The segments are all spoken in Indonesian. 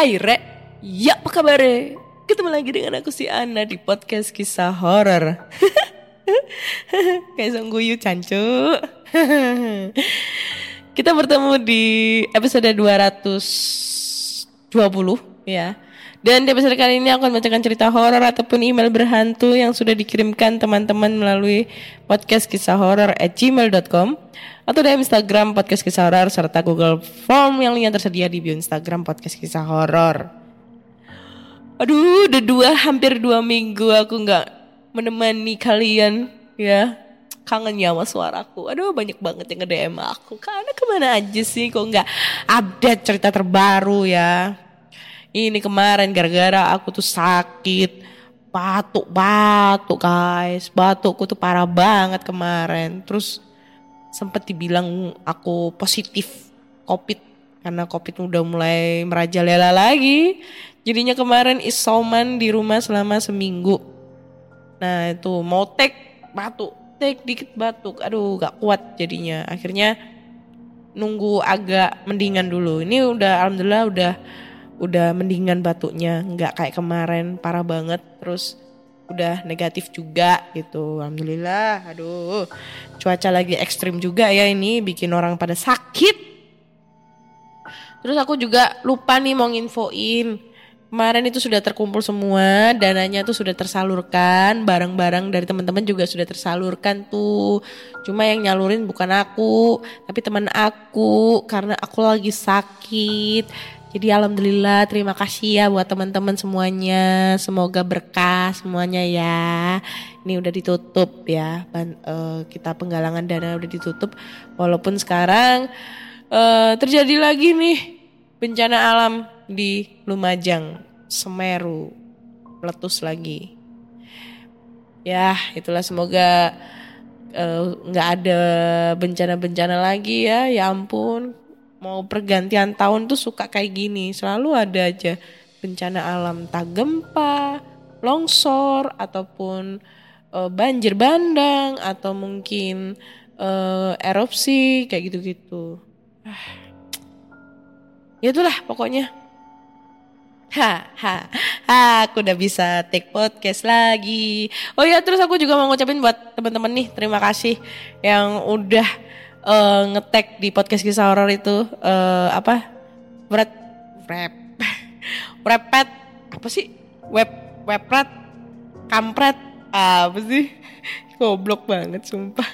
Hai Re, ya apa kabar? Ketemu lagi dengan aku si Ana di podcast kisah horor. Kayak sungguh cancu. Kita bertemu di episode 220 ya. Dan di episode kali ini aku akan membacakan cerita horor ataupun email berhantu yang sudah dikirimkan teman-teman melalui podcast kisah horor at gmail.com atau di Instagram podcast kisah horor serta Google Form yang lainnya tersedia di bio Instagram podcast kisah horor. Aduh, udah dua hampir dua minggu aku nggak menemani kalian ya. Kangen ya sama suaraku. Aduh banyak banget yang nge-DM aku. Karena ke mana aja sih kok nggak update cerita terbaru ya. Ini kemarin gara-gara aku tuh sakit batuk-batuk guys. Batukku tuh parah banget kemarin. Terus sempet dibilang aku positif COVID karena COVID udah mulai merajalela lagi. Jadinya kemarin isoman di rumah selama seminggu. Nah itu mau take batuk, take dikit batuk, aduh gak kuat jadinya. Akhirnya nunggu agak mendingan dulu. Ini udah alhamdulillah udah udah mendingan batuknya, nggak kayak kemarin parah banget. Terus udah negatif juga gitu. Alhamdulillah. Aduh, cuaca lagi ekstrim juga ya ini bikin orang pada sakit. Terus aku juga lupa nih mau nginfoin. Kemarin itu sudah terkumpul semua, dananya tuh sudah tersalurkan, barang-barang dari teman-teman juga sudah tersalurkan tuh. Cuma yang nyalurin bukan aku, tapi teman aku karena aku lagi sakit. Jadi alhamdulillah terima kasih ya buat teman-teman semuanya. Semoga berkah semuanya ya. Ini udah ditutup ya. Ban- eh, kita penggalangan dana udah ditutup. Walaupun sekarang eh, terjadi lagi nih bencana alam di Lumajang, Semeru, meletus lagi. Ya, itulah semoga eh, nggak ada bencana-bencana lagi ya. Ya ampun, mau pergantian tahun tuh suka kayak gini. Selalu ada aja bencana alam, entah gempa, longsor, ataupun eh, banjir bandang, atau mungkin eh, erupsi kayak gitu-gitu. Ya itulah pokoknya. Ha, ha, ha, aku udah bisa take podcast lagi. Oh ya, terus aku juga mau ngucapin buat teman-teman nih, terima kasih yang udah eh, ngetek di podcast kisah horor itu eh, apa? Wrap, wrap, wrapet, apa sih? Web, webrat, kampret, apa sih? Goblok banget, sumpah.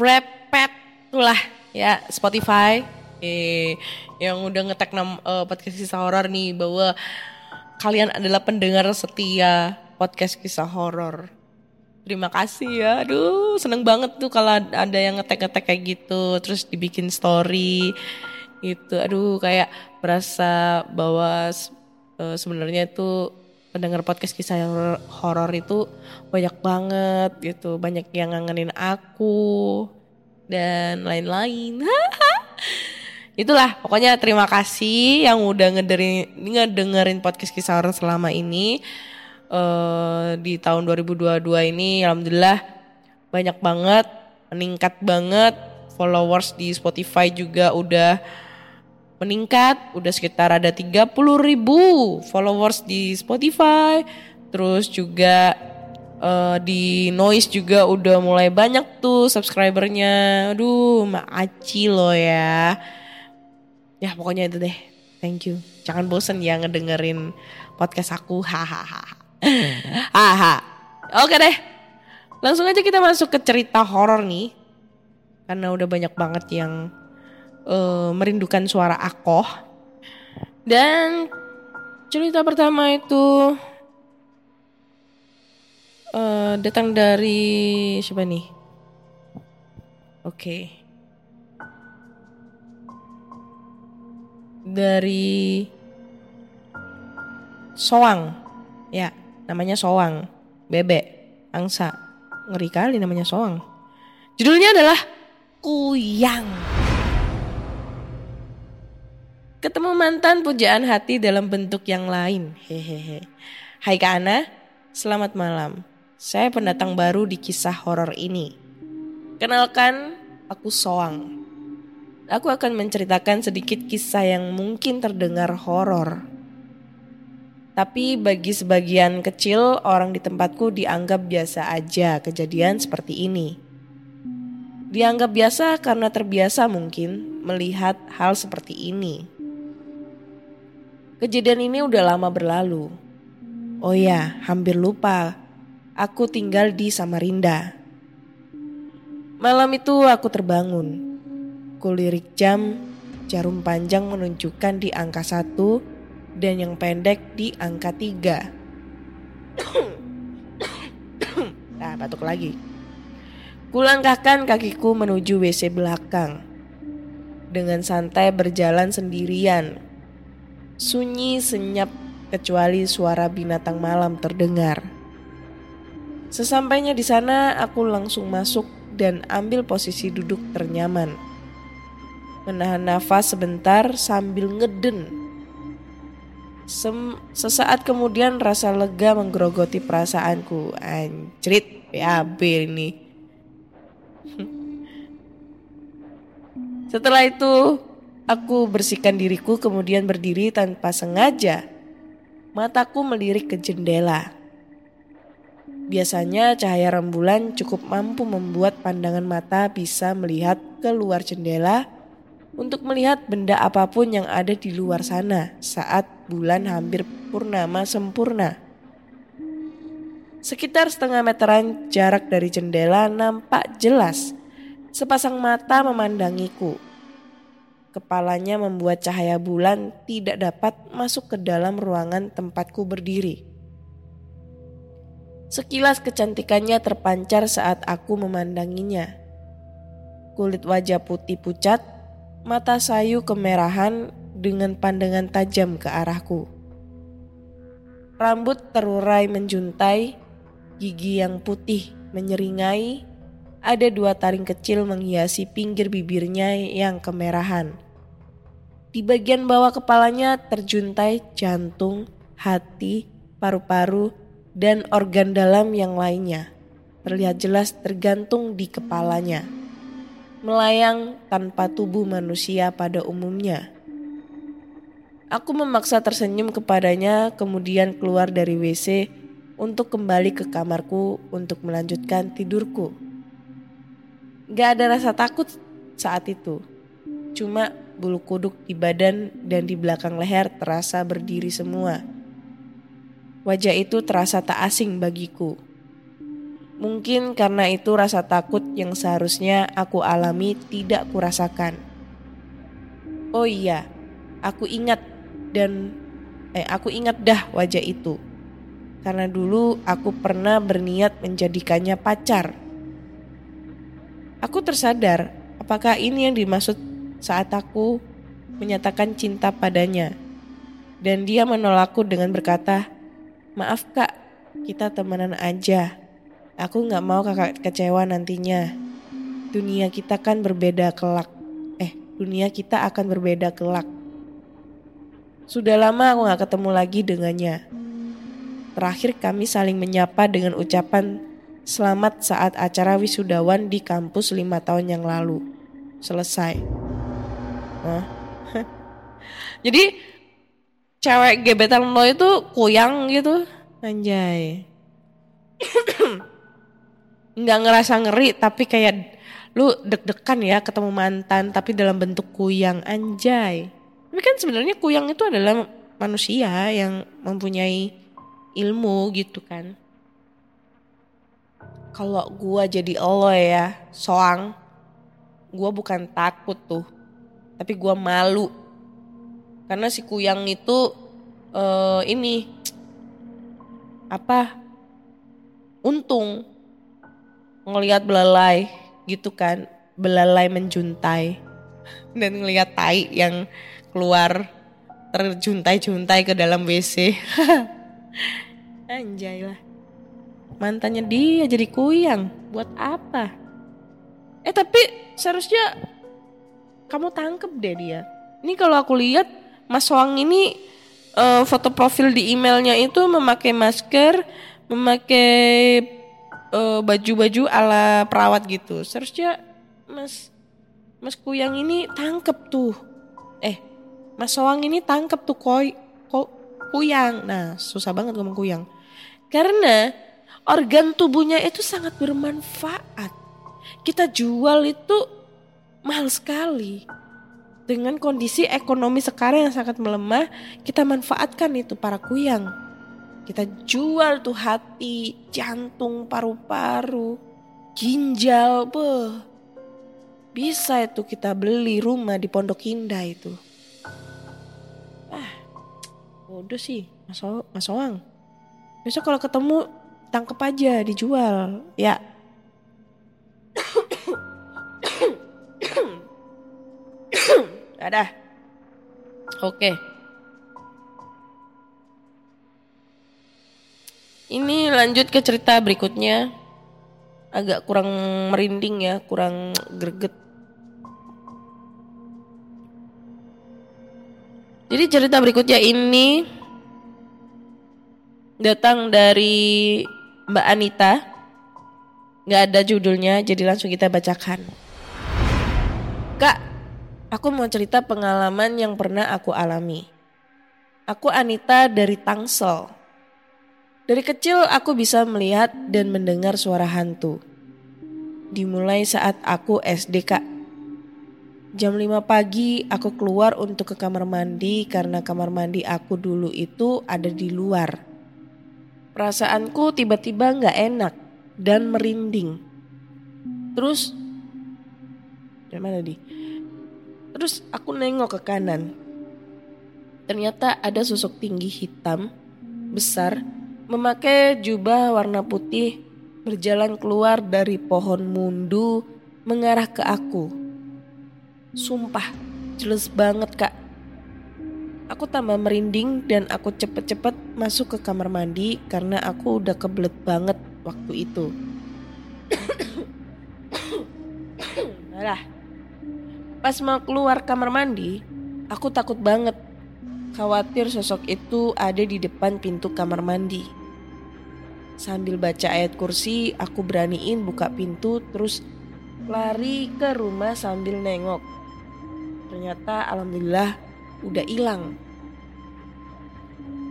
Wrapet, itulah ya Spotify eh yang udah ngetek nam eh, podcast kisah horor nih bahwa kalian adalah pendengar setia podcast kisah horor. Terima kasih ya. Aduh, seneng banget tuh kalau ada yang ngetek-ngetek kayak gitu terus dibikin story gitu. Aduh, kayak berasa bahwa eh, sebenarnya itu pendengar podcast kisah horor- horor itu banyak banget gitu. Banyak yang ngangenin aku dan lain-lain. Itulah pokoknya terima kasih yang udah ngedengerin, ngedengerin podcast kisah horor selama ini. Eh di tahun 2022 ini alhamdulillah banyak banget, meningkat banget. Followers di Spotify juga udah meningkat, udah sekitar ada 30 ribu followers di Spotify. Terus juga eh, di Noise juga udah mulai banyak tuh subscribernya. Aduh, maaci loh ya. Ya pokoknya itu deh. Thank you. Jangan bosen ya ngedengerin podcast aku. Hahaha. Haha. Oke deh. Langsung aja kita masuk ke cerita horor nih. Karena udah banyak banget yang eh, merindukan suara akoh. Dan cerita pertama itu eh, datang dari siapa nih? Oke. Dari Soang. Ya, namanya Soang. Bebek, angsa. Ngeri kali namanya Soang. Judulnya adalah Kuyang. Ketemu mantan pujaan hati dalam bentuk yang lain. Hehehe. Hai Kak Ana, selamat malam. Saya pendatang baru di kisah horor ini. Kenalkan, aku Soang. Aku akan menceritakan sedikit kisah yang mungkin terdengar horor. Tapi bagi sebagian kecil orang di tempatku dianggap biasa aja kejadian seperti ini. Dianggap biasa karena terbiasa mungkin melihat hal seperti ini. Kejadian ini udah lama berlalu. Oh ya, hampir lupa. Aku tinggal di Samarinda. Malam itu aku terbangun. Kulirik jam, jarum panjang menunjukkan di angka satu dan yang pendek di angka tiga. nah, batuk lagi. Kulangkahkan kakiku menuju WC belakang. Dengan santai berjalan sendirian. Sunyi senyap kecuali suara binatang malam terdengar. Sesampainya di sana, aku langsung masuk dan ambil posisi duduk ternyaman. Menahan nafas sebentar sambil ngeden. Sem sesaat kemudian rasa lega menggerogoti perasaanku. Anjrit, PAB ini. Setelah itu, aku bersihkan diriku kemudian berdiri tanpa sengaja. Mataku melirik ke jendela. Biasanya cahaya rembulan cukup mampu membuat pandangan mata bisa melihat keluar jendela untuk melihat benda apa pun yang ada di luar sana saat bulan hampir purnama sempurna. Sekitar setengah meteran jarak dari jendela nampak jelas sepasang mata memandangiku. Kepalanya membuat cahaya bulan tidak dapat masuk ke dalam ruangan tempatku berdiri. Sekilas kecantikannya terpancar saat aku memandanginya. Kulit wajah putih pucat, mata sayu kemerahan dengan pandangan tajam ke arahku. Rambut terurai menjuntai, gigi yang putih menyeringai, ada dua taring kecil menghiasi pinggir bibirnya yang kemerahan. Di bagian bawah kepalanya terjuntai jantung, hati, paru-paru, dan organ dalam yang lainnya terlihat jelas tergantung di kepalanya, melayang tanpa tubuh manusia pada umumnya. Aku memaksa tersenyum kepadanya, kemudian keluar dari WC untuk kembali ke kamarku untuk melanjutkan tidurku. Gak ada rasa takut saat itu, cuma bulu kuduk di badan dan di belakang leher terasa berdiri semua. Wajah itu terasa tak asing bagiku. Mungkin karena itu rasa takut yang seharusnya aku alami tidak kurasakan. Oh iya, aku ingat dan eh aku ingat dah wajah itu. Karena dulu aku pernah berniat menjadikannya pacar. Aku tersadar apakah ini yang dimaksud saat aku menyatakan cinta padanya. Dan dia menolakku dengan berkata, Maaf kak, kita temenan aja. Aku gak mau kakak kecewa nantinya. Dunia kita kan berbeda kelak. Eh, dunia kita akan berbeda kelak. Sudah lama aku gak ketemu lagi dengannya. Terakhir kami saling menyapa dengan ucapan selamat saat acara wisudawan di kampus lima tahun yang lalu. Selesai. Hah? Jadi cewek gebetan lo itu kuyang gitu anjay nggak ngerasa ngeri tapi kayak lu deg-degan ya ketemu mantan tapi dalam bentuk kuyang anjay tapi kan sebenarnya kuyang itu adalah manusia yang mempunyai ilmu gitu kan. Kalau gua jadi lo ya, soang, gua bukan takut tuh, tapi gua malu. Karena si kuyang itu eh ini apa? Untung ngelihat belalai gitu kan, belalai menjuntai dan ngelihat tai yang keluar terjuntai-juntai ke dalam WC. Anjay lah. Mantannya dia jadi kuyang. Buat apa? Eh tapi seharusnya kamu tangkep deh dia. Ini kalau aku lihat Mas Wang ini eh, foto profil di emailnya itu memakai masker, memakai eh, baju-baju ala perawat gitu. Seharusnya Mas Mas Kuyang ini tangkep tuh. Eh, Mas Soang ini tangkep tuh koi ko, kuyang. Nah, susah banget ngomong kuyang. Karena organ tubuhnya itu sangat bermanfaat. Kita jual itu mahal sekali. Dengan kondisi ekonomi sekarang yang sangat melemah, kita manfaatkan itu para kuyang. Kita jual tuh hati, jantung, paru-paru, ginjal, beh. Bisa itu kita beli rumah di Pondok Indah itu. Ah, bodoh sih, Mas, O- Mas Oang. Besok kalau ketemu tangkep aja dijual, ya. Ada. Oke. Ini lanjut ke cerita berikutnya. Agak kurang merinding ya, kurang greget. Jadi cerita berikutnya ini datang dari Mbak Anita. Nggak ada judulnya, jadi langsung kita bacakan. Kak, aku mau cerita pengalaman yang pernah aku alami. Aku Anita dari Tangsel. Dari kecil aku bisa melihat dan mendengar suara hantu. Dimulai saat aku SD kak. Jam 5 pagi aku keluar untuk ke kamar mandi karena kamar mandi aku dulu itu ada di luar. Perasaanku tiba-tiba nggak enak dan merinding. Terus, dari mana di? Terus aku nengok ke kanan. Ternyata ada sosok tinggi hitam, besar, memakai jubah warna putih, berjalan keluar dari pohon mundu mengarah ke aku. Sumpah, jelas banget kak. Aku tambah merinding dan aku cepet-cepet masuk ke kamar mandi karena aku udah kebelet banget waktu itu. Alah. Pas mau keluar kamar mandi, aku takut banget. Khawatir sosok itu ada di depan pintu kamar mandi. Sambil baca ayat kursi, aku beraniin buka pintu terus lari ke rumah sambil nengok. Ternyata alhamdulillah udah hilang.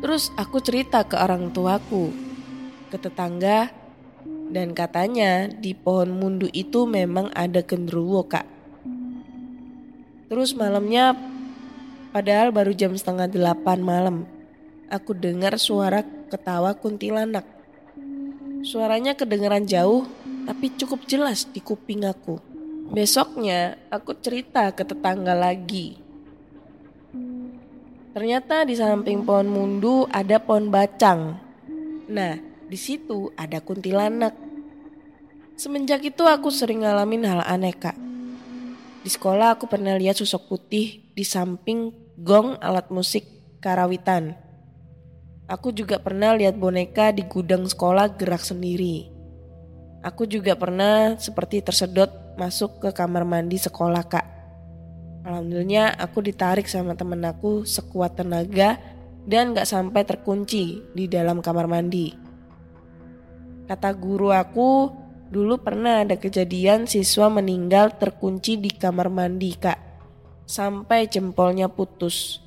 Terus aku cerita ke orang tuaku, ke tetangga, dan katanya di pohon mundu itu memang ada genderuwo kak. Terus malamnya, padahal baru jam setengah delapan malam, aku dengar suara ketawa kuntilanak. Suaranya kedengeran jauh, tapi cukup jelas di kuping aku. Besoknya, aku cerita ke tetangga lagi. Ternyata di samping pohon mundu ada pohon bacang. Nah, di situ ada kuntilanak. Semenjak itu aku sering ngalamin hal aneh kak. Di sekolah aku pernah lihat sosok putih di samping gong alat musik karawitan. Aku juga pernah lihat boneka di gudang sekolah gerak sendiri. Aku juga pernah seperti tersedot masuk ke kamar mandi sekolah kak. Alhamdulillah aku ditarik sama temen aku sekuat tenaga dan gak sampai terkunci di dalam kamar mandi. Kata guru aku, dulu pernah ada kejadian siswa meninggal terkunci di kamar mandi kak. Sampai jempolnya putus.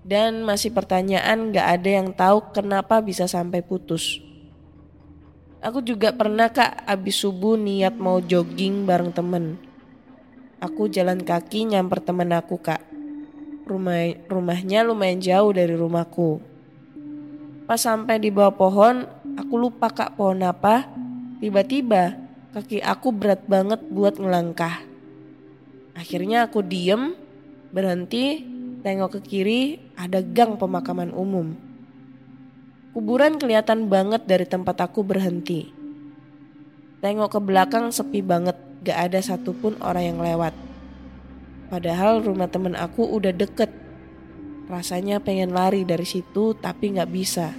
Dan masih pertanyaan gak ada yang tahu kenapa bisa sampai putus. Aku juga pernah kak abis subuh niat mau jogging bareng temen. Aku jalan kaki nyamper temen aku kak. rumah rumahnya lumayan jauh dari rumahku. Pas sampai di bawah pohon, aku lupa kak pohon apa. Tiba-tiba kaki aku berat banget buat ngelangkah. Akhirnya aku diem, berhenti, tengok ke kiri, ada gang pemakaman umum. Kuburan kelihatan banget dari tempat aku berhenti. Tengok ke belakang sepi banget, gak ada satupun orang yang lewat. Padahal rumah temen aku udah deket. Rasanya pengen lari dari situ tapi gak bisa.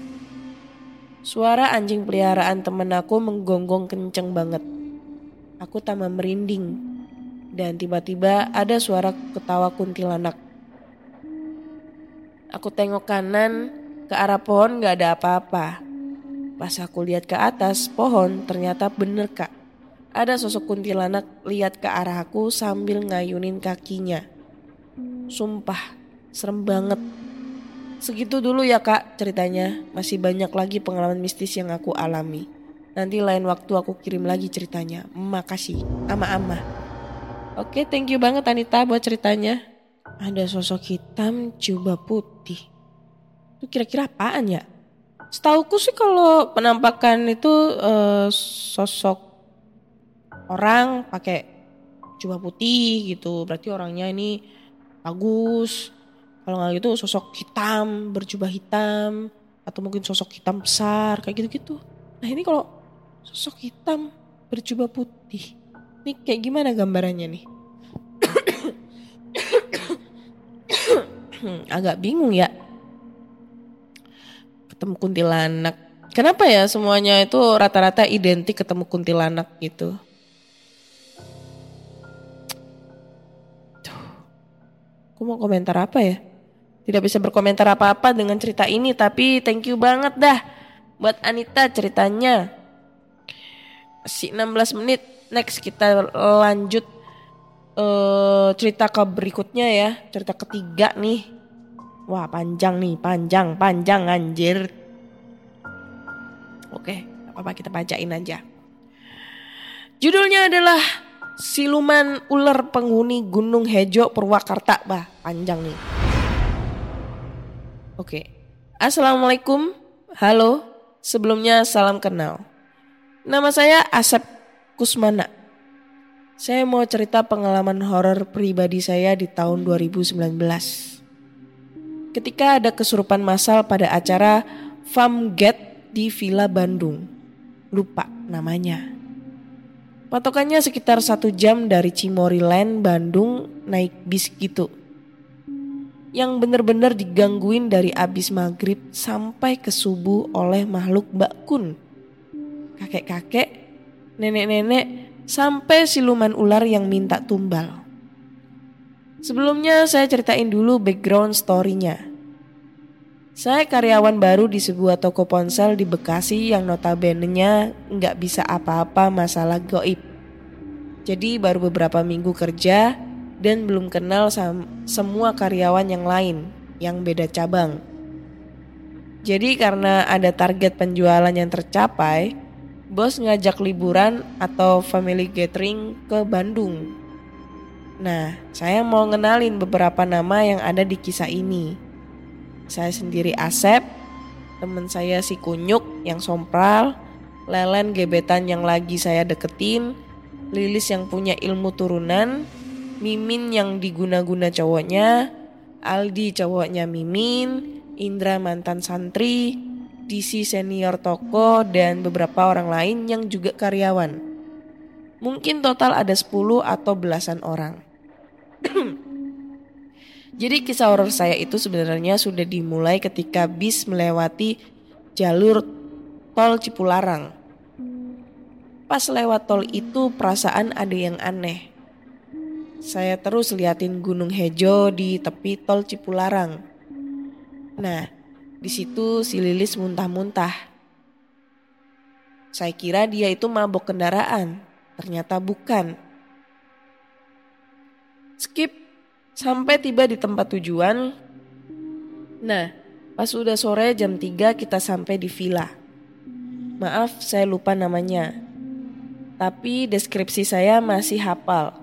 Suara anjing peliharaan temen aku menggonggong kenceng banget. Aku tambah merinding. Dan tiba-tiba ada suara ketawa kuntilanak. Aku tengok kanan, ke arah pohon gak ada apa-apa. Pas aku lihat ke atas pohon ternyata bener kak. Ada sosok kuntilanak lihat ke arah aku sambil ngayunin kakinya. Sumpah, serem banget. Segitu dulu ya kak ceritanya. Masih banyak lagi pengalaman mistis yang aku alami. Nanti lain waktu aku kirim lagi ceritanya. Makasih, ama-ama. Oke, thank you banget Anita buat ceritanya. Ada sosok hitam jubah putih. Itu kira-kira apaan ya? Setauku sih kalau penampakan itu eh, sosok orang pakai jubah putih gitu berarti orangnya ini bagus kalau nggak gitu sosok hitam berjubah hitam atau mungkin sosok hitam besar kayak gitu-gitu nah ini kalau sosok hitam berjubah putih ini kayak gimana gambarannya nih? Agak bingung ya. Ketemu kuntilanak. Kenapa ya semuanya itu rata-rata identik ketemu kuntilanak gitu? Aku mau komentar apa ya? Tidak bisa berkomentar apa-apa dengan cerita ini, tapi thank you banget dah buat Anita ceritanya. Masih 16 menit, next kita lanjut uh, cerita ke berikutnya ya, cerita ketiga nih. Wah panjang nih, panjang, panjang anjir. Oke, apa-apa kita bacain aja. Judulnya adalah Siluman ular penghuni Gunung Hejo Purwakarta. Bah, panjang nih. Oke. Assalamualaikum. Halo. Sebelumnya salam kenal. Nama saya Asep Kusmana. Saya mau cerita pengalaman horor pribadi saya di tahun 2019. Ketika ada kesurupan massal pada acara Farm Get di Villa Bandung. Lupa namanya. Patokannya sekitar satu jam dari Cimory Land, Bandung, naik bis gitu. Yang bener-bener digangguin dari abis maghrib sampai ke subuh oleh makhluk Mbak Kun. Kakek-kakek, nenek-nenek, sampai siluman ular yang minta tumbal. Sebelumnya saya ceritain dulu background story-nya. Saya karyawan baru di sebuah toko ponsel di Bekasi yang notabene-nya nggak bisa apa-apa masalah goib. Jadi baru beberapa minggu kerja dan belum kenal semua karyawan yang lain yang beda cabang. Jadi karena ada target penjualan yang tercapai, bos ngajak liburan atau family gathering ke Bandung. Nah, saya mau ngenalin beberapa nama yang ada di kisah ini. Saya sendiri Asep, teman saya si Kunyuk yang sompral, Lelen gebetan yang lagi saya deketin, Lilis yang punya ilmu turunan, Mimin yang diguna-guna cowoknya, Aldi cowoknya Mimin, Indra mantan santri, DC senior toko, dan beberapa orang lain yang juga karyawan. Mungkin total ada 10 atau belasan orang. Jadi kisah horor saya itu sebenarnya sudah dimulai ketika bis melewati jalur tol Cipularang. Pas lewat tol itu perasaan ada yang aneh. Saya terus liatin Gunung Hejo di tepi tol Cipularang. Nah, di situ si Lilis muntah-muntah. Saya kira dia itu mabok kendaraan, ternyata bukan. Skip Sampai tiba di tempat tujuan. Nah, pas udah sore jam 3 kita sampai di villa. Maaf saya lupa namanya. Tapi deskripsi saya masih hafal.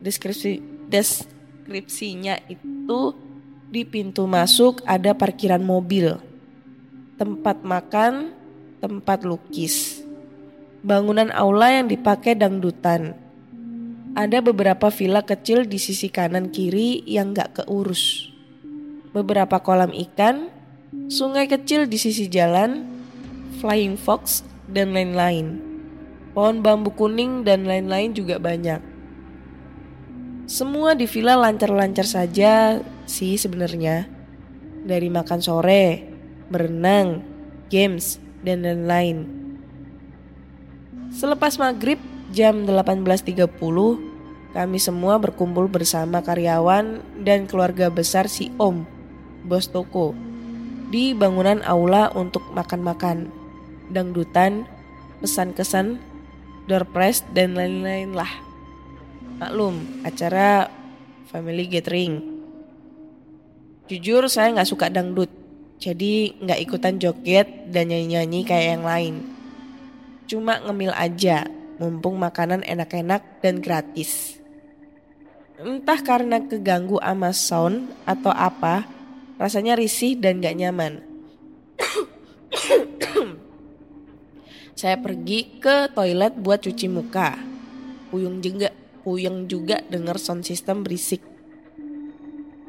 Deskripsi deskripsinya itu Di pintu masuk ada parkiran mobil, tempat makan, tempat lukis, bangunan aula yang dipakai dangdutan. Ada beberapa villa kecil di sisi kanan kiri yang gak keurus. Beberapa kolam ikan, sungai kecil di sisi jalan, flying fox, dan lain-lain. Pohon bambu kuning dan lain-lain juga banyak. Semua di villa lancar-lancar saja sih sebenarnya. Dari makan sore, berenang, games, dan lain-lain. Selepas maghrib jam 18.30, kami semua berkumpul bersama karyawan dan keluarga besar si Om, bos toko, di bangunan aula untuk makan-makan, dangdutan, pesan kesan, door prize, dan lain-lain lah. Maklum, acara family gathering. Jujur saya nggak suka dangdut, jadi nggak ikutan joget dan nyanyi-nyanyi kayak yang lain. Cuma ngemil aja, mumpung makanan enak-enak dan gratis. Entah karena keganggu ama sound atau apa, rasanya risih dan gak nyaman. Saya pergi ke toilet buat cuci muka. Puyung juga, puyeng juga denger sound system berisik.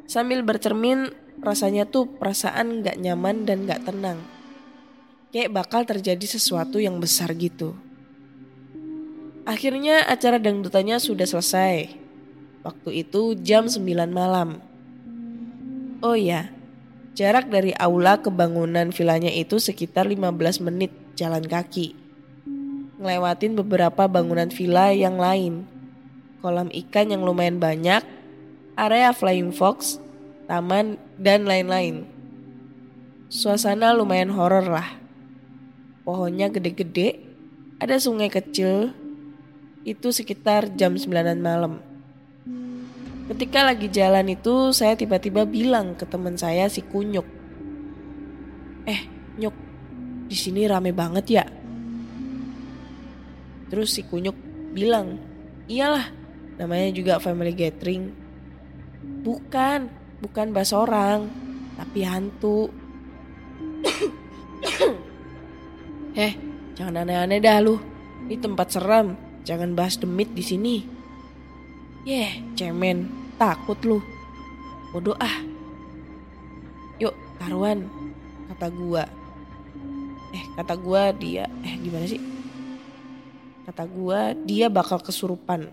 Sambil bercermin, rasanya tuh perasaan gak nyaman dan gak tenang. Kayak bakal terjadi sesuatu yang besar gitu. Akhirnya acara dangdutannya sudah selesai. Waktu itu jam 9 malam. Oh ya, jarak dari aula ke bangunan vilanya itu sekitar 15 menit jalan kaki. Ngelewatin beberapa bangunan villa yang lain. Kolam ikan yang lumayan banyak, area flying fox, taman, dan lain-lain. Suasana lumayan horor lah. Pohonnya gede-gede, ada sungai kecil, itu sekitar jam 9 malam. Ketika lagi jalan itu saya tiba-tiba bilang ke teman saya si Kunyuk. Eh, Nyuk, di sini rame banget ya. Terus si Kunyuk bilang, iyalah, namanya juga family gathering. Bukan, bukan bahas orang, tapi hantu. eh, jangan aneh-aneh dah lu. Ini tempat seram, jangan bahas demit di sini. Yeh, cemen, takut lu. Bodoh ah. Yuk, taruhan, kata gua. Eh, kata gua dia, eh gimana sih? Kata gua dia bakal kesurupan.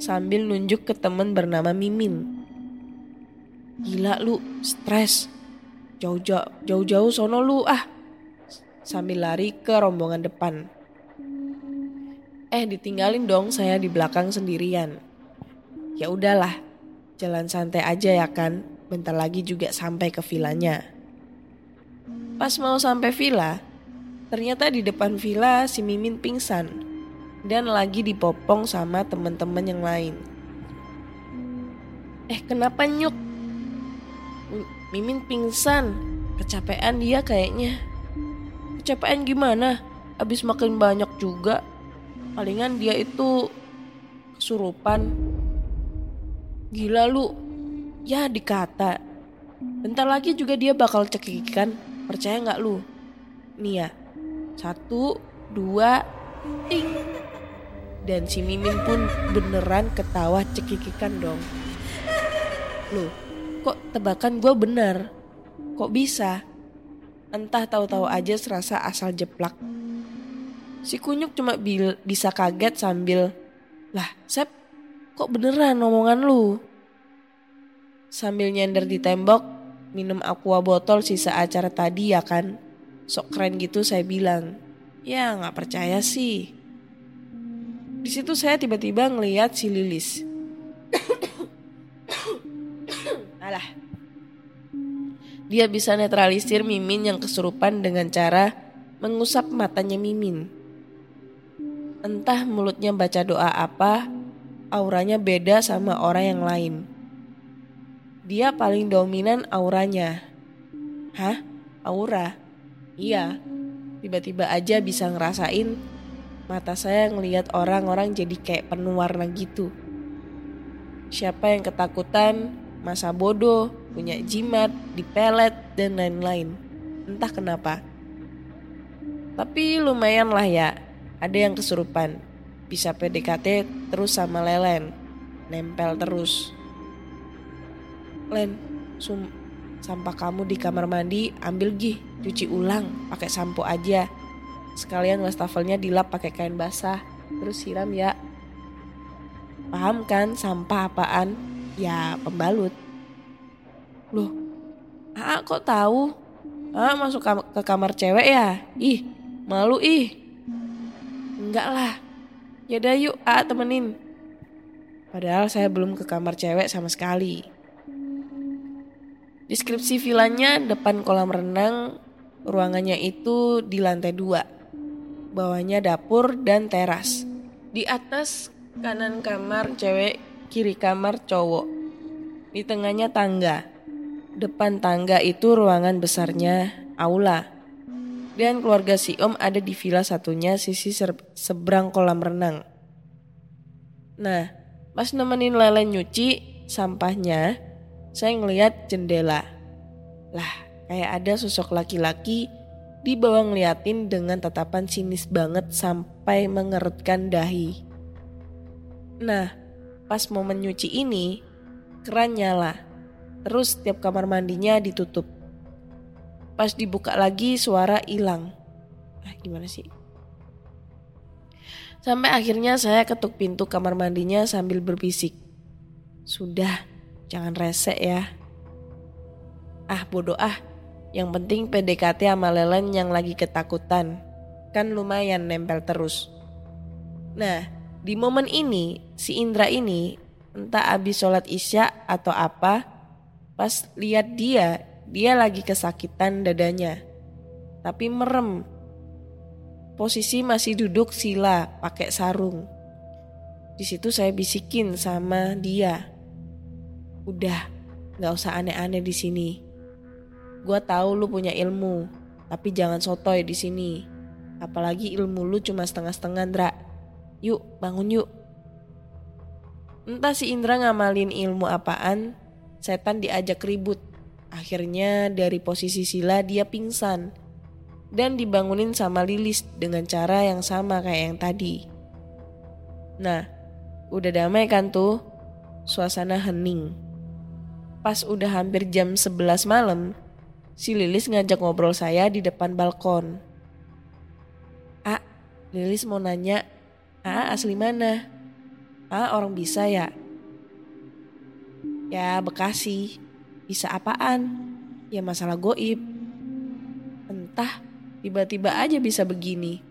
Sambil nunjuk ke temen bernama Mimin. Gila lu, stres. Jauh-jauh jauh-jauh sono lu ah. Sambil lari ke rombongan depan. Eh ditinggalin dong saya di belakang sendirian. Ya udahlah, jalan santai aja ya kan. Bentar lagi juga sampai ke vilanya. Pas mau sampai villa, ternyata di depan villa si Mimin pingsan dan lagi dipopong sama teman-teman yang lain. Eh kenapa nyuk? Mimin pingsan, kecapean dia kayaknya. Kecapean gimana? Abis makin banyak juga. Palingan dia itu kesurupan. Gila lu. Ya dikata. Bentar lagi juga dia bakal cekikikan. Percaya nggak lu? Nih ya. Satu, dua, ting. Dan si Mimin pun beneran ketawa cekikikan dong. Loh, kok tebakan gue bener? Kok bisa? Entah tahu-tahu aja serasa asal jeplak. Si kunyuk cuma bil bisa kaget sambil, lah Sep, kok beneran omongan lu? Sambil nyender di tembok, minum aqua botol sisa acara tadi ya kan? Sok keren gitu saya bilang. Ya nggak percaya sih. Di situ saya tiba-tiba ngeliat si Lilis. Alah. Dia bisa netralisir Mimin yang kesurupan dengan cara mengusap matanya Mimin. Entah mulutnya baca doa apa, auranya beda sama orang yang lain. Dia paling dominan auranya. Hah? Aura? Iya. Tiba-tiba aja bisa ngerasain mata saya ngelihat orang-orang jadi kayak penuh warna gitu. Siapa yang ketakutan, masa bodoh, punya jimat, dipelet, dan lain-lain. Entah kenapa. Tapi lumayan lah ya, ada yang kesurupan. Bisa PDKT terus sama Lelen. Nempel terus. Len, sum sampah kamu di kamar mandi ambil gih, cuci ulang, pakai sampo aja. Sekalian wastafelnya dilap pakai kain basah, terus siram ya. Paham kan sampah apaan? Ya pembalut. Loh, Aa kok tahu? Aa masuk kam- ke kamar cewek ya? Ih, malu ih. Enggak lah. Yaudah yuk, Aa temenin. Padahal saya belum ke kamar cewek sama sekali. Deskripsi vilanya depan kolam renang, ruangannya itu di lantai dua. Bawahnya dapur dan teras. Di atas kanan kamar cewek, kiri kamar cowok. Di tengahnya tangga. Depan tangga itu ruangan besarnya aula. Dan keluarga si Om ada di villa satunya sisi seberang kolam renang. Nah, pas nemenin Lele nyuci sampahnya, saya ngeliat jendela. Lah, kayak ada sosok laki-laki di bawah ngeliatin dengan tatapan sinis banget sampai mengerutkan dahi. Nah, pas momen nyuci ini, keran nyala. Terus setiap kamar mandinya ditutup. Pas dibuka lagi suara hilang. Ah, gimana sih? Sampai akhirnya saya ketuk pintu kamar mandinya sambil berbisik. Sudah, jangan resek ya. Ah bodoh ah, yang penting PDKT sama Lelen yang lagi ketakutan. Kan lumayan nempel terus. Nah, di momen ini, si Indra ini entah abis sholat isya atau apa, pas lihat dia, dia lagi kesakitan dadanya. Tapi merem. Posisi masih duduk sila pakai sarung. Di situ saya bisikin sama dia. Udah, nggak usah aneh-aneh di sini. Gua tahu lu punya ilmu, tapi jangan sotoy di sini. Apalagi ilmu lu cuma setengah-setengah, Ndra. Yuk, bangun yuk. Entah si Indra ngamalin ilmu apaan, setan diajak ribut. Akhirnya dari posisi sila dia pingsan dan dibangunin sama Lilis dengan cara yang sama kayak yang tadi. Nah, udah damai kan tuh? Suasana hening. Pas udah hampir jam 11 malam, si Lilis ngajak ngobrol saya di depan balkon. Ah, Lilis mau nanya, Ah asli mana? Ah orang bisa ya? Ya Bekasi. Bisa apaan? Ya masalah goib. Entah, tiba-tiba aja bisa begini.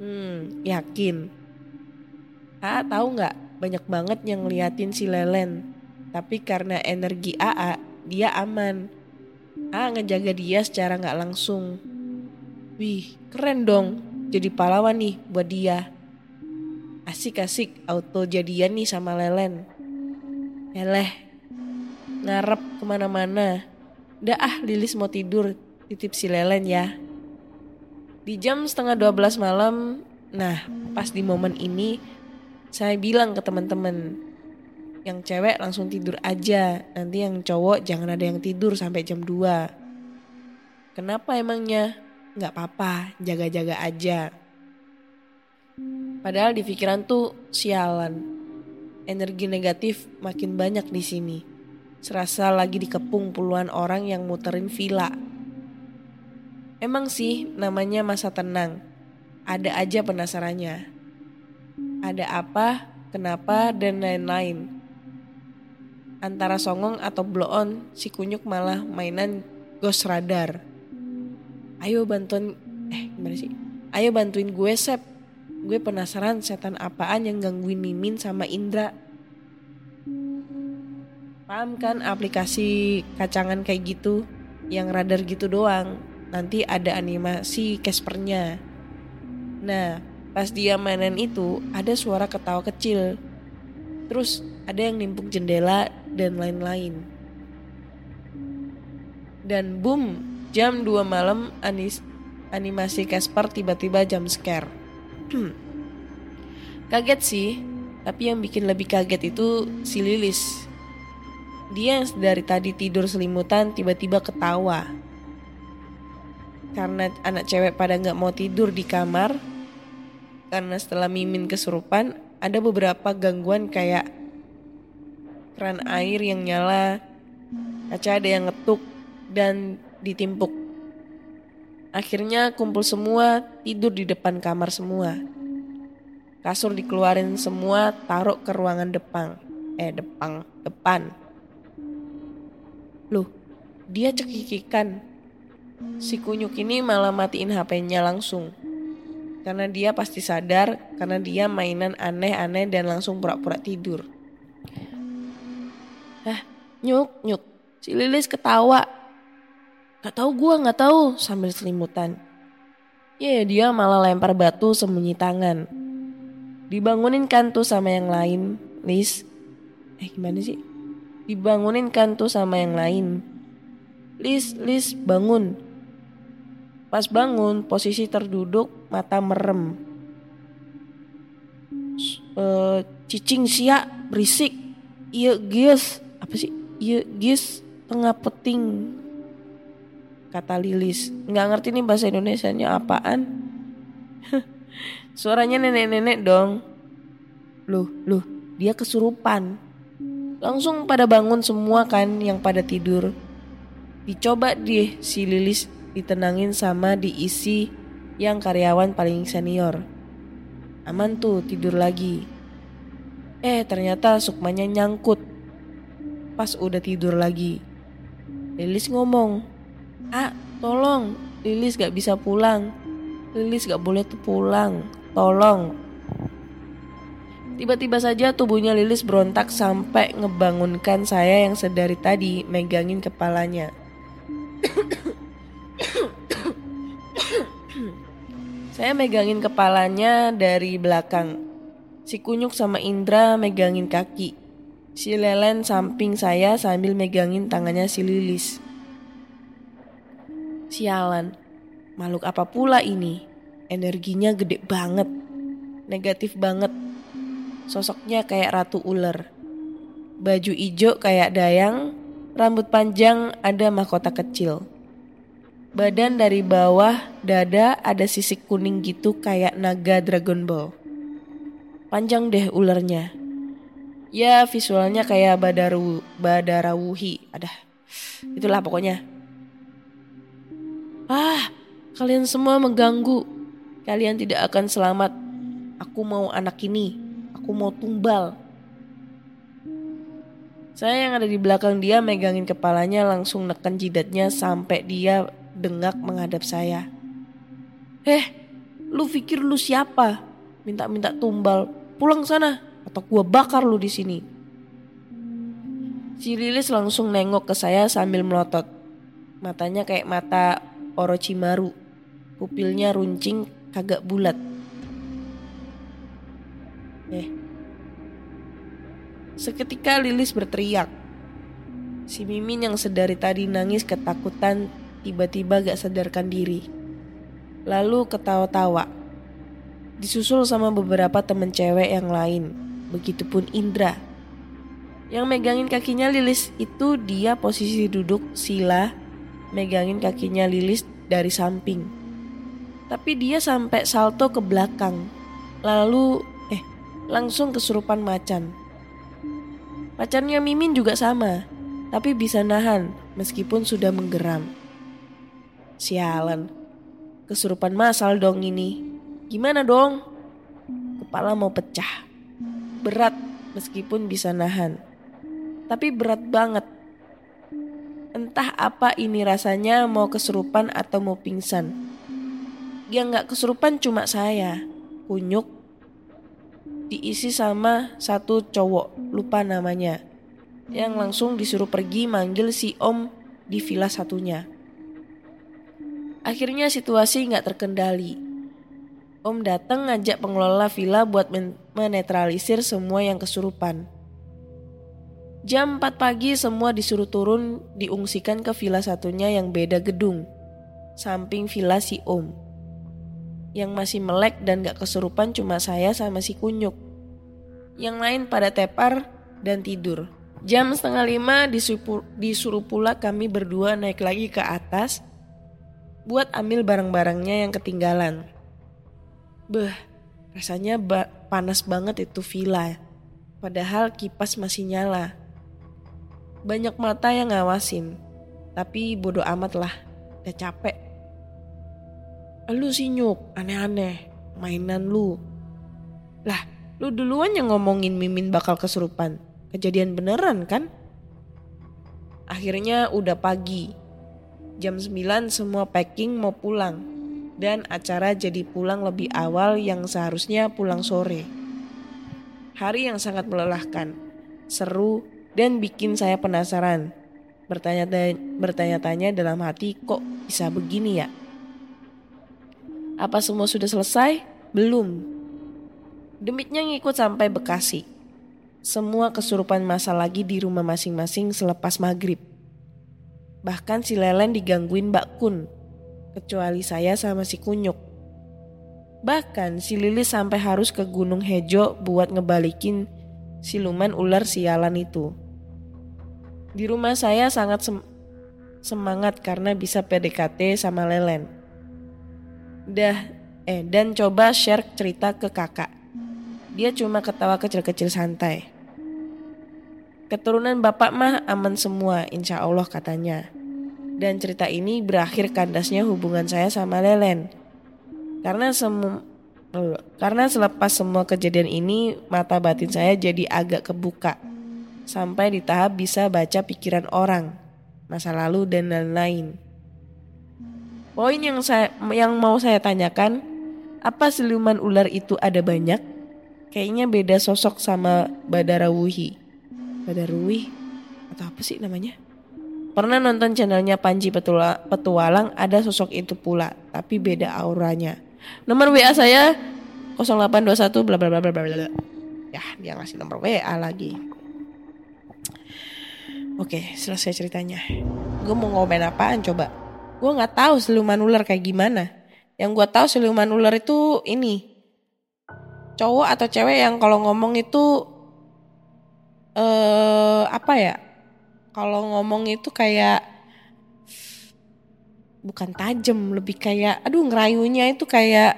Hmm, yakin. AA tahu nggak banyak banget yang ngeliatin si Lelen. Tapi karena energi AA, dia aman. AA ngejaga dia secara nggak langsung. Wih, keren dong. Jadi pahlawan nih buat dia. Asik-asik auto jadian nih sama Lelen. Eleh, ngarep ke mana-mana. Udah ah Lilis mau tidur, titip si Lelen ya. Di jam setengah 12 malam, nah pas di momen ini saya bilang ke teman-teman yang cewek langsung tidur aja, nanti yang cowok jangan ada yang tidur sampai jam 2. Kenapa emangnya? Nggak apa-apa, jaga-jaga aja. Padahal di pikiran tuh sialan. Energi negatif makin banyak di sini. Serasa lagi dikepung puluhan orang yang muterin villa. Emang sih namanya masa tenang. Ada aja penasarannya. Ada apa, kenapa, dan lain-lain. Antara songong atau blow on, si kunyuk malah mainan ghost radar. Ayo bantuin, eh gimana sih? Ayo bantuin gue Sep. Gue penasaran setan apaan yang gangguin Mimin sama Indra. Paham kan aplikasi kacangan kayak gitu? Yang radar gitu doang. Nanti ada animasi Caspernya. Nah, pas dia mainan itu ada suara ketawa kecil. Terus ada yang nimpuk jendela dan lain-lain. Dan boom, jam 2 malam anis, animasi Casper tiba-tiba jam scare. kaget sih, tapi yang bikin lebih kaget itu si Lilis. dia yang dari tadi tidur selimutan tiba-tiba ketawa. Karena anak cewek pada nggak mau tidur di kamar, karena setelah Mimin kesurupan, ada beberapa gangguan kayak keran air yang nyala, kaca ada yang ngetuk, dan ditimpuk. Akhirnya kumpul semua, tidur di depan kamar semua. Kasur dikeluarin semua, taruh ke ruangan depan. Eh, depan, depan. Loh, dia cekikikan. Si kunyuk ini malah matiin HP-nya langsung. Karena dia pasti sadar, karena dia mainan aneh-aneh dan langsung pura-pura tidur. Hah, nyuk, nyuk. Si Lilis ketawa. Gak tahu gua gak tahu sambil selimutan. Ya dia malah lempar batu sembunyi tangan. Dibangunin kan tuh sama yang lain, Lis. Eh gimana sih? Dibangunin kan tuh sama yang lain. Lis, Lis bangun. Pas bangun, posisi terduduk, mata merem. Eh, cicing sia berisik. Iya gies, apa sih? Gies tengah peting. Kata Lilis. Nggak ngerti nih bahasa Indonesianya apaan. Suaranya nenek-nenek dong. Loh, loh, dia kesurupan. Langsung pada bangun semua kan yang pada tidur. Dicoba deh si Lilis ditenangin sama diisi yang karyawan paling senior. Aman tuh tidur lagi. Eh ternyata sukmanya nyangkut. Pas udah tidur lagi. Lilis ngomong. Ah tolong Lilis gak bisa pulang. Lilis gak boleh tuh pulang. Tolong. Tiba-tiba saja tubuhnya Lilis berontak sampai ngebangunkan saya yang sedari tadi megangin kepalanya. saya megangin kepalanya dari belakang. Si Kunyuk sama Indra megangin kaki. Si Lelen samping saya sambil megangin tangannya si Lilis. Sialan, makhluk apa pula ini? Energinya gede banget, negatif banget. Sosoknya kayak ratu ular. Baju ijo kayak dayang, rambut panjang ada mahkota kecil. Badan dari bawah dada ada sisik kuning gitu kayak naga Dragon Ball. Panjang deh ularnya. Ya visualnya kayak badaru badarawuhi. Ada. Itulah pokoknya. Ah, kalian semua mengganggu. Kalian tidak akan selamat. Aku mau anak ini. Aku mau tumbal. Saya yang ada di belakang dia megangin kepalanya langsung neken jidatnya sampai dia dengak menghadap saya. Eh, lu pikir lu siapa? Minta-minta tumbal. Pulang sana atau gua bakar lu di sini. Si Lilis langsung nengok ke saya sambil melotot. Matanya kayak mata Orochimaru. Pupilnya runcing kagak bulat. Eh. Seketika Lilis berteriak. Si Mimin yang sedari tadi nangis ketakutan tiba-tiba gak sadarkan diri. Lalu ketawa-tawa. Disusul sama beberapa temen cewek yang lain. Begitupun Indra. Yang megangin kakinya Lilis itu dia posisi duduk sila megangin kakinya Lilis dari samping. Tapi dia sampai salto ke belakang. Lalu eh langsung kesurupan macan. Macannya Mimin juga sama, tapi bisa nahan meskipun sudah menggeram. Sialan, kesurupan masal dong ini. Gimana dong? Kepala mau pecah. Berat meskipun bisa nahan. Tapi berat banget. Entah apa ini rasanya mau kesurupan atau mau pingsan. Yang gak kesurupan cuma saya, kunyuk, diisi sama satu cowok, lupa namanya. Yang langsung disuruh pergi manggil si om di villa satunya. Akhirnya situasi nggak terkendali. Om datang ngajak pengelola villa buat men- menetralisir semua yang kesurupan. Jam 4 pagi semua disuruh turun diungsikan ke villa satunya yang beda gedung. Samping villa si Om. Yang masih melek dan gak kesurupan cuma saya sama si Kunyuk. Yang lain pada tepar dan tidur. Jam setengah lima disuruh pula kami berdua naik lagi ke atas buat ambil barang-barangnya yang ketinggalan. Beh, rasanya ba- panas banget itu villa. Padahal kipas masih nyala. Banyak mata yang ngawasin. Tapi bodoh amat lah, udah capek. Lu sih nyuk, aneh-aneh, mainan lu. Lah, lu duluan yang ngomongin Mimin bakal kesurupan. Kejadian beneran kan? Akhirnya udah pagi. Jam 9 semua packing mau pulang. Dan acara jadi pulang lebih awal yang seharusnya pulang sore. Hari yang sangat melelahkan, seru, dan bikin saya penasaran. Bertanya bertanya-tanya dalam hati kok bisa begini ya? Apa semua sudah selesai? Belum. Demitnya ngikut sampai Bekasi. Semua kesurupan masa lagi di rumah masing-masing selepas maghrib. Bahkan si Lelen digangguin Mbak Kun. Kecuali saya sama si Kunyuk. Bahkan si Lilis sampai harus ke Gunung Hejo buat ngebalikin siluman ular sialan itu. Di rumah saya sangat sem semangat karena bisa PDKT sama Lelen. Dah, eh dan coba share cerita ke kakak. Dia cuma ketawa kecil-kecil santai. Keturunan bapak mah aman semua, insya Allah katanya. Dan cerita ini berakhir kandasnya hubungan saya sama Lelen. Karena semu karena selepas semua kejadian ini mata batin saya jadi agak kebuka. Sampai di tahap bisa baca pikiran orang, masa lalu dan lain-lain. Poin yang saya yang mau saya tanyakan, apa siluman ular itu ada banyak? Kayaknya beda sosok sama Badarawuhi. Badarawuhi atau apa sih namanya? Pernah nonton channelnya Panji Petula, Petualang ada sosok itu pula, tapi beda auranya. Nomor WA saya 0821 bla bla bla bla bla. Ya, dia ngasih nomor WA lagi. Oke, selesai ceritanya. Gue mau ngomen apaan coba? Gue nggak tahu siluman ular kayak gimana. Yang gue tahu siluman ular itu ini cowok atau cewek yang kalau ngomong itu eh apa ya? Kalau ngomong itu kayak bukan tajam, lebih kayak aduh ngerayunya itu kayak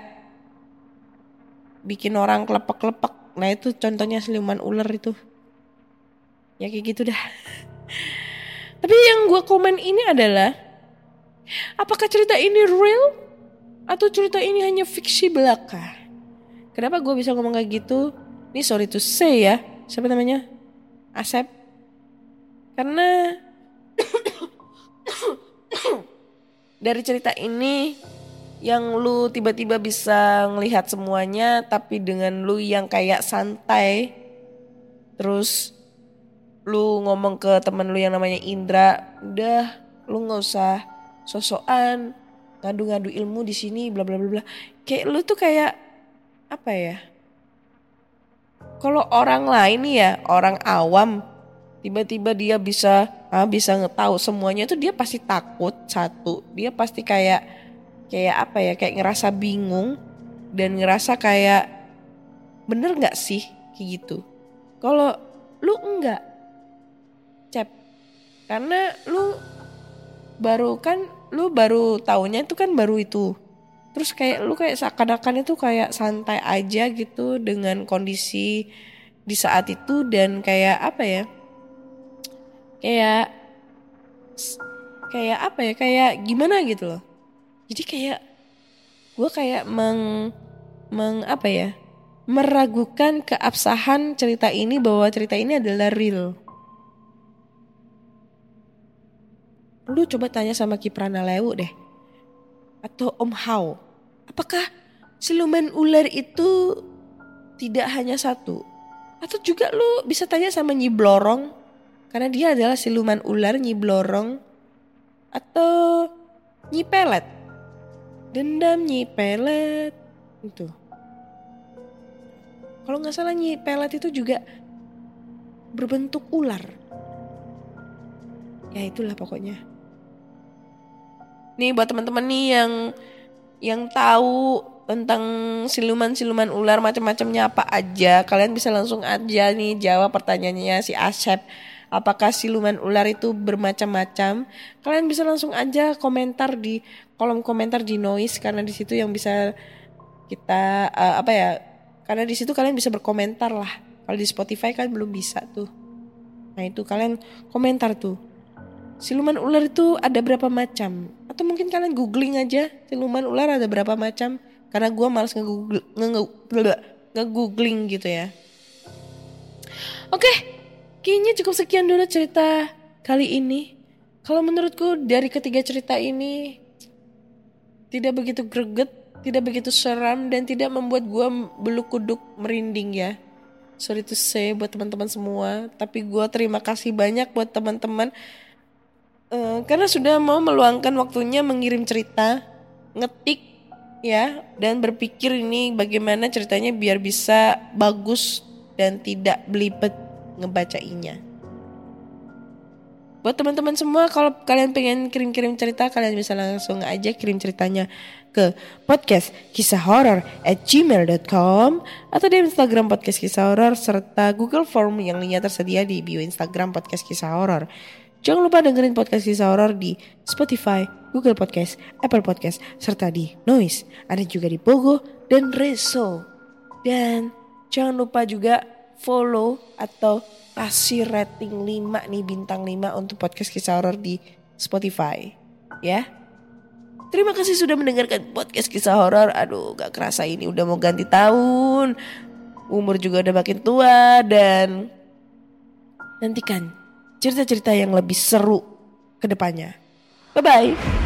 bikin orang kelepek-kelepek. Nah itu contohnya siluman ular itu. Ya kayak gitu dah. Tapi yang gue komen ini adalah apakah cerita ini real atau cerita ini hanya fiksi belaka? Kenapa gue bisa ngomong kayak gitu? Ini sorry to say ya. Siapa namanya? Asep. Karena dari cerita ini yang lu tiba-tiba bisa ngelihat semuanya tapi dengan lu yang kayak santai terus lu ngomong ke temen lu yang namanya Indra udah lu nggak usah sosokan ngadu-ngadu ilmu di sini bla bla bla bla. Kayak lu tuh kayak apa ya kalau orang lain ya orang awam tiba-tiba dia bisa ah, bisa ngetahu semuanya itu dia pasti takut satu. Dia pasti kayak kayak apa ya kayak ngerasa bingung dan ngerasa kayak bener nggak sih? kayak gitu. Kalau lu enggak cep. Karena lu baru kan lu baru taunya itu kan baru itu. Terus kayak lu kayak seakan-akan itu kayak santai aja gitu dengan kondisi di saat itu dan kayak apa ya kayak kayak apa ya kayak gimana gitu loh. Jadi kayak gue kayak meng meng apa ya meragukan keabsahan cerita ini bahwa cerita ini adalah real. Lu coba tanya sama Kiprana Lewu deh atau Om Hao apakah siluman ular itu tidak hanya satu? Atau juga lu bisa tanya sama Nyi Blorong karena dia adalah siluman ular Nyi Blorong atau Nyi Pelet dendam Nyi Pelet itu. Kalau nggak salah Nyi Pelet itu juga berbentuk ular. Ya itulah pokoknya. Nih buat teman-teman nih yang yang tahu tentang siluman-siluman ular macam-macamnya apa aja, kalian bisa langsung aja nih jawab pertanyaannya si Asep apakah siluman ular itu bermacam-macam kalian bisa langsung aja komentar di kolom komentar di noise karena di situ yang bisa kita eh, apa ya karena di situ kalian bisa berkomentar lah. Kalau di Spotify kan belum bisa tuh. Nah itu kalian komentar tuh siluman ular itu ada berapa macam? Atau mungkin kalian googling aja siluman ular ada berapa macam? Karena gua males nge-google nge- nge-googling gitu ya. Oke, kayaknya cukup sekian dulu cerita kali ini. Kalau menurutku dari ketiga cerita ini tidak begitu greget, tidak begitu seram dan tidak membuat gua bulu kuduk merinding ya. Sorry to say buat teman-teman semua, tapi gua terima kasih banyak buat teman-teman eh, karena sudah mau meluangkan waktunya mengirim cerita, ngetik ya dan berpikir ini bagaimana ceritanya biar bisa bagus dan tidak belibet ngebacainya. Buat teman-teman semua kalau kalian pengen kirim-kirim cerita kalian bisa langsung aja kirim ceritanya ke podcast kisah horor at gmail.com atau di Instagram podcast kisah horor serta Google Form yang linknya tersedia di bio Instagram podcast kisah horor. Jangan lupa dengerin podcast kisah horor di Spotify, Google Podcast, Apple Podcast, serta di Noise. Ada juga di Pogo dan Reso. Dan jangan lupa juga follow atau kasih rating 5 nih bintang 5 untuk podcast kisah horor di Spotify. Ya. Terima kasih sudah mendengarkan podcast kisah horor. Aduh, gak kerasa ini udah mau ganti tahun. Umur juga udah makin tua dan nantikan cerita-cerita yang lebih seru ke depannya. Bye-bye.